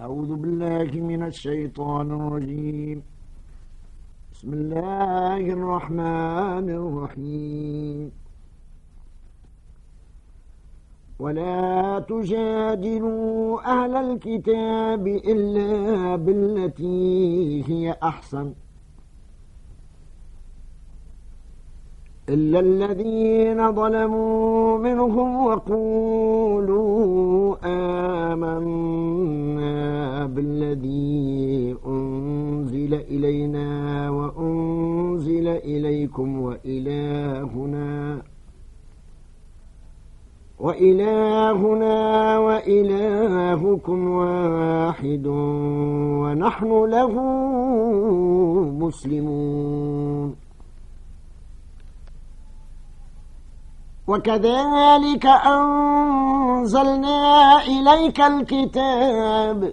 أعوذ بالله من الشيطان الرجيم. بسم الله الرحمن الرحيم. ولا تجادلوا أهل الكتاب إلا بالتي هي أحسن. إلا الذين ظلموا منهم وقولوا أنزل إلينا وأنزل إليكم وإلهنا وإلهنا وإلهكم واحد ونحن له مسلمون. وكذلك أنزلنا إليك الكتاب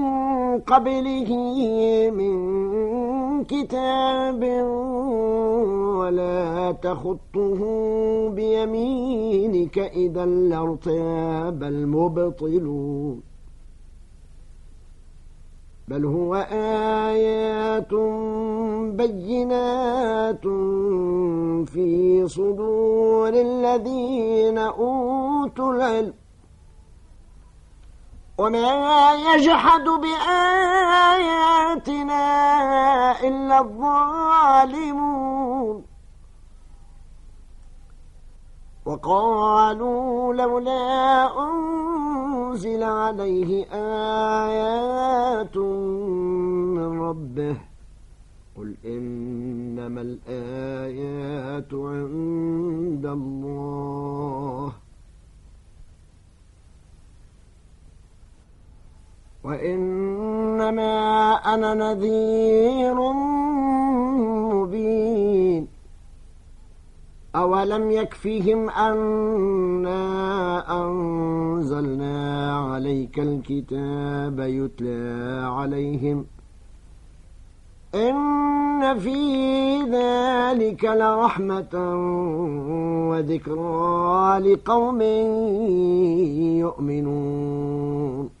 قبله من كتاب ولا تخطه بيمينك إذا لارتاب المبطلون. بل هو آيات بينات في صدور الذين أوتوا العلم. وما يجحد بآياتنا إلا الظالمون. وقالوا لولا أنزل عليه آيات من ربه. قل إنما الآيات عند الله. وإنما أنا نذير مبين. أولم يكفهم أنا أنزلنا عليك الكتاب يتلى عليهم. إن في ذلك لرحمة وذكرى لقوم يؤمنون.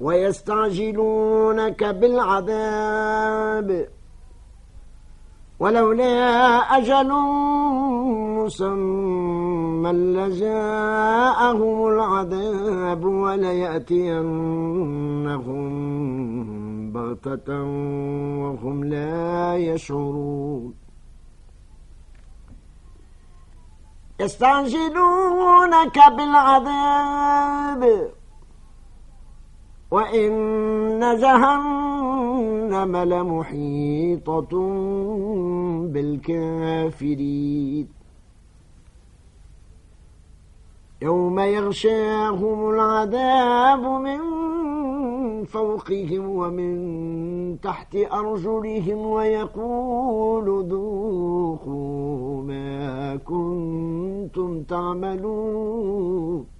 ويستعجلونك بالعذاب ولولا أجل مسمى لجاءهم العذاب وليأتينهم بغتة وهم لا يشعرون. يستعجلونك بالعذاب وإن جهنم لمحيطة بالكافرين يوم يغشاهم العذاب من فوقهم ومن تحت أرجلهم ويقول ذوقوا ما كنتم تعملون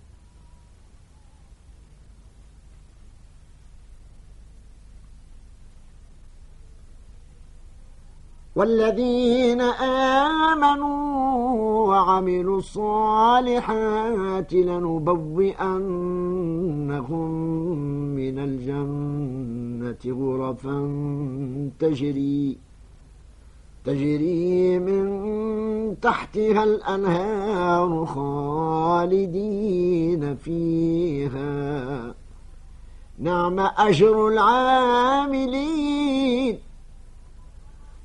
والذين آمنوا وعملوا الصالحات لنبوئنهم من الجنة غرفا تجري تجري من تحتها الأنهار خالدين فيها. نعم أجر العاملين.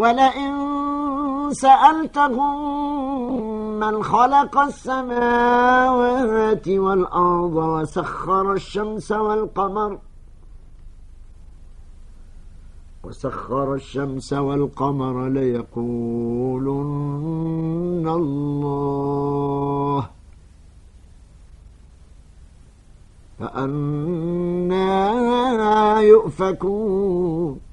ولئن سألتهم من خلق السماوات والأرض وسخر الشمس والقمر وسخر الشمس والقمر ليقولن الله فأنا يؤفكون.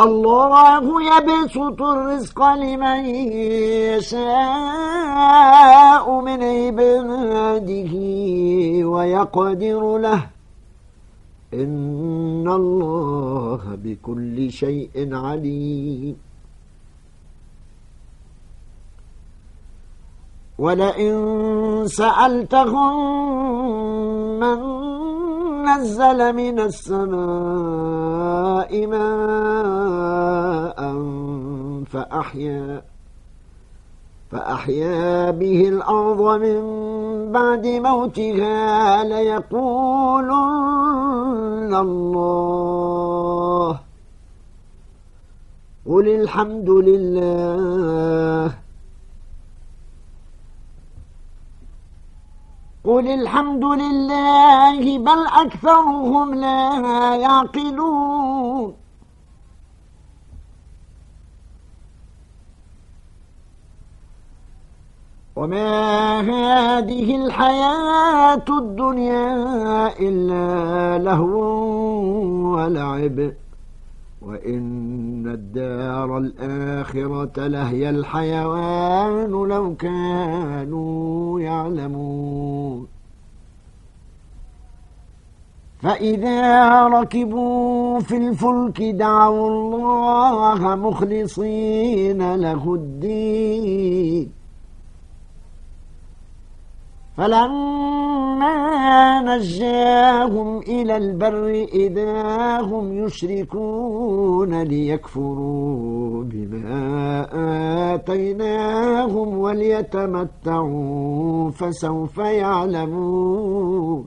الله يبسط الرزق لمن يشاء من عباده ويقدر له. إن الله بكل شيء عليم. ولئن سألتهم من نزل من السماء ماء فأحيا فأحيا به الأرض من بعد موتها ليقولن الله. قل الحمد لله. قل الحمد لله بل أكثرهم لا يعقلون وما هذه الحياة الدنيا إلا لهو ولعب وإن الدار الآخرة لهي الحيوان لو كانوا يعلمون. فإذا ركبوا في الفلك دعوا الله مخلصين له الدين. فلما نجاهم إلى البر إذا هم يشركون ليكفروا بما آتيناهم وليتمتعوا فسوف يعلمون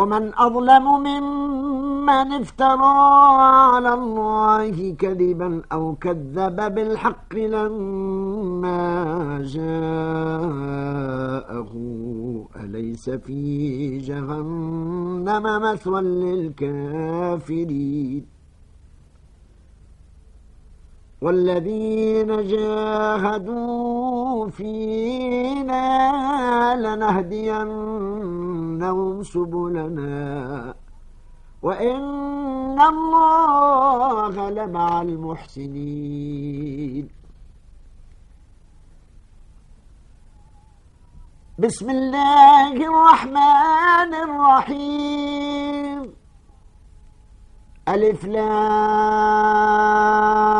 ومن أظلم ممن افترى على الله كذبا أو كذب بالحق لما جاءه أليس في جهنم مثوى للكافرين؟ والذين جاهدوا فينا لنهدينهم سبلنا. وإن الله لمع المحسنين. بسم الله الرحمن الرحيم. ألف لام.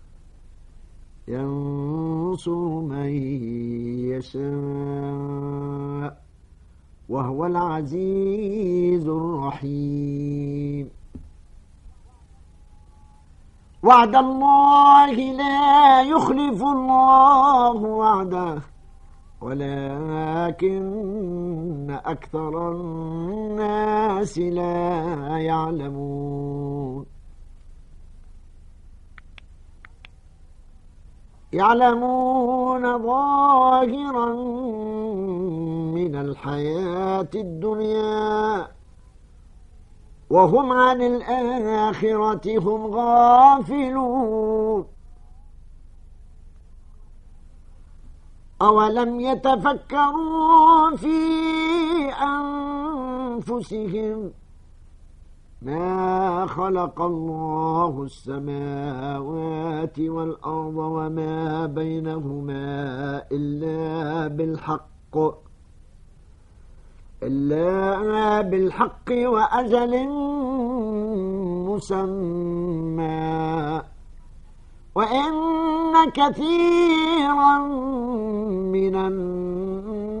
ينصر من يشاء وهو العزيز الرحيم. وعد الله لا يخلف الله وعده ولكن أكثر الناس لا يعلمون. يعلمون ظاهرا من الحياة الدنيا وهم عن الآخرة هم غافلون. أولم يتفكروا في أنفسهم؟ ما خلق الله السماوات والأرض وما بينهما إلا بالحق إلا بالحق وأجل مسمى. وإن كثيرا من الناس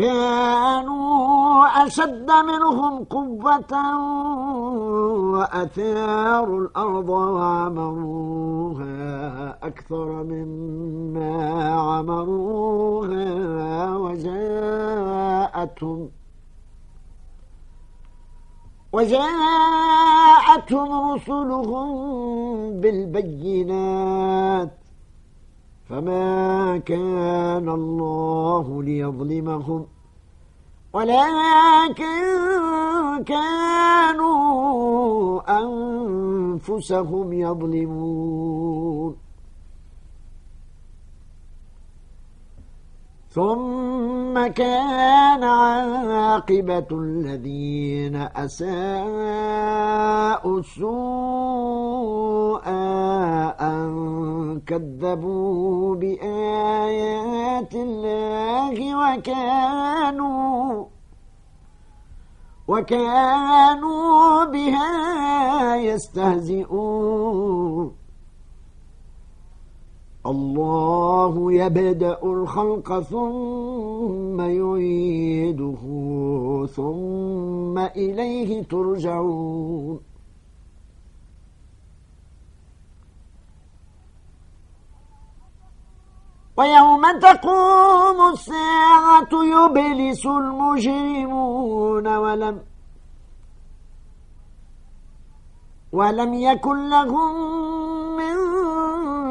كانوا أشد منهم قوة وأثاروا الأرض وعمروها أكثر مما عمروها وجاءتهم وجاءتهم رسلهم بالبينات فما كان الله ليظلمهم ولكن كانوا أنفسهم يظلمون ثم كان عاقبة الذين أساءوا السوء كذبوا بآيات الله وكانوا وكانوا بها يستهزئون. الله يبدأ الخلق ثم يعيده ثم إليه ترجعون. ويوم تقوم الساعة يبلس المجرمون ولم ولم يكن لهم من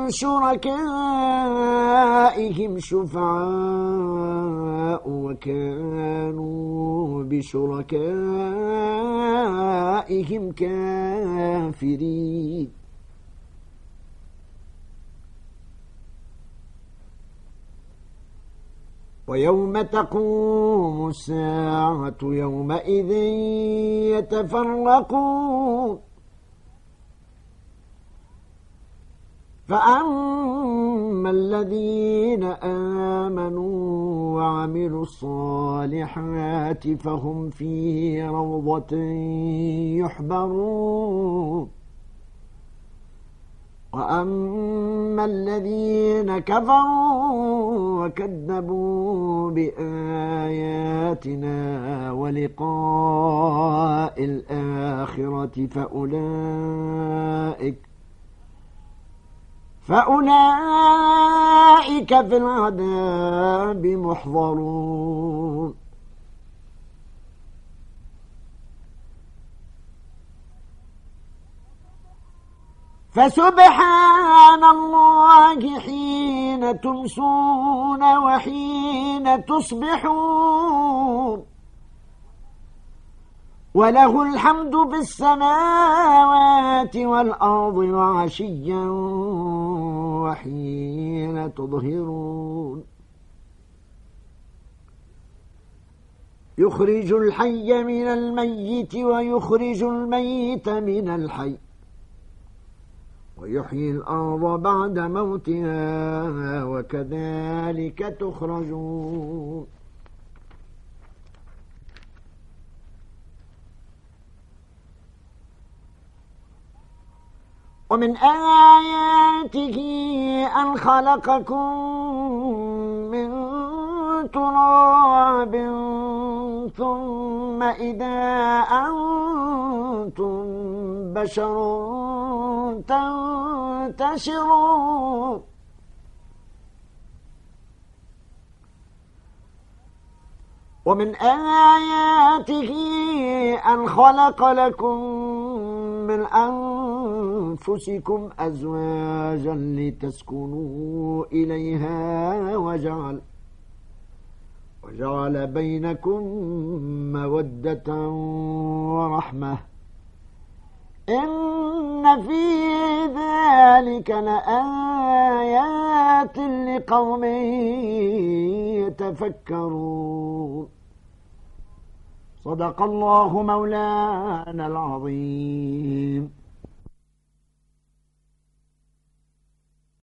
شركائهم شفعاء وكانوا بشركائهم كافرين. ويوم تقوم الساعة يومئذ يتفرقون. فأما الذين آمنوا وعملوا الصالحات فهم في روضة يحبرون. وأما الذين كفروا وكذبوا بآياتنا ولقاء الآخرة فأولئك فأولئك في العذاب محضرون فسبحان الله حين تمسون وحين تصبحون. وله الحمد في السماوات والأرض وعشيا وحين تظهرون. يخرج الحي من الميت ويخرج الميت من الحي. ويحيي الأرض بعد موتها وكذلك تخرجون. ومن آياته أن خلقكم من تراب ثم إذا أنتم بشر تنتشرون ومن آياته أن خلق لكم من أنفسكم أزواجا لتسكنوا إليها وجعل وجعل بينكم مودة ورحمة. إن في ذلك لآيات لقوم يتفكرون. صدق الله مولانا العظيم.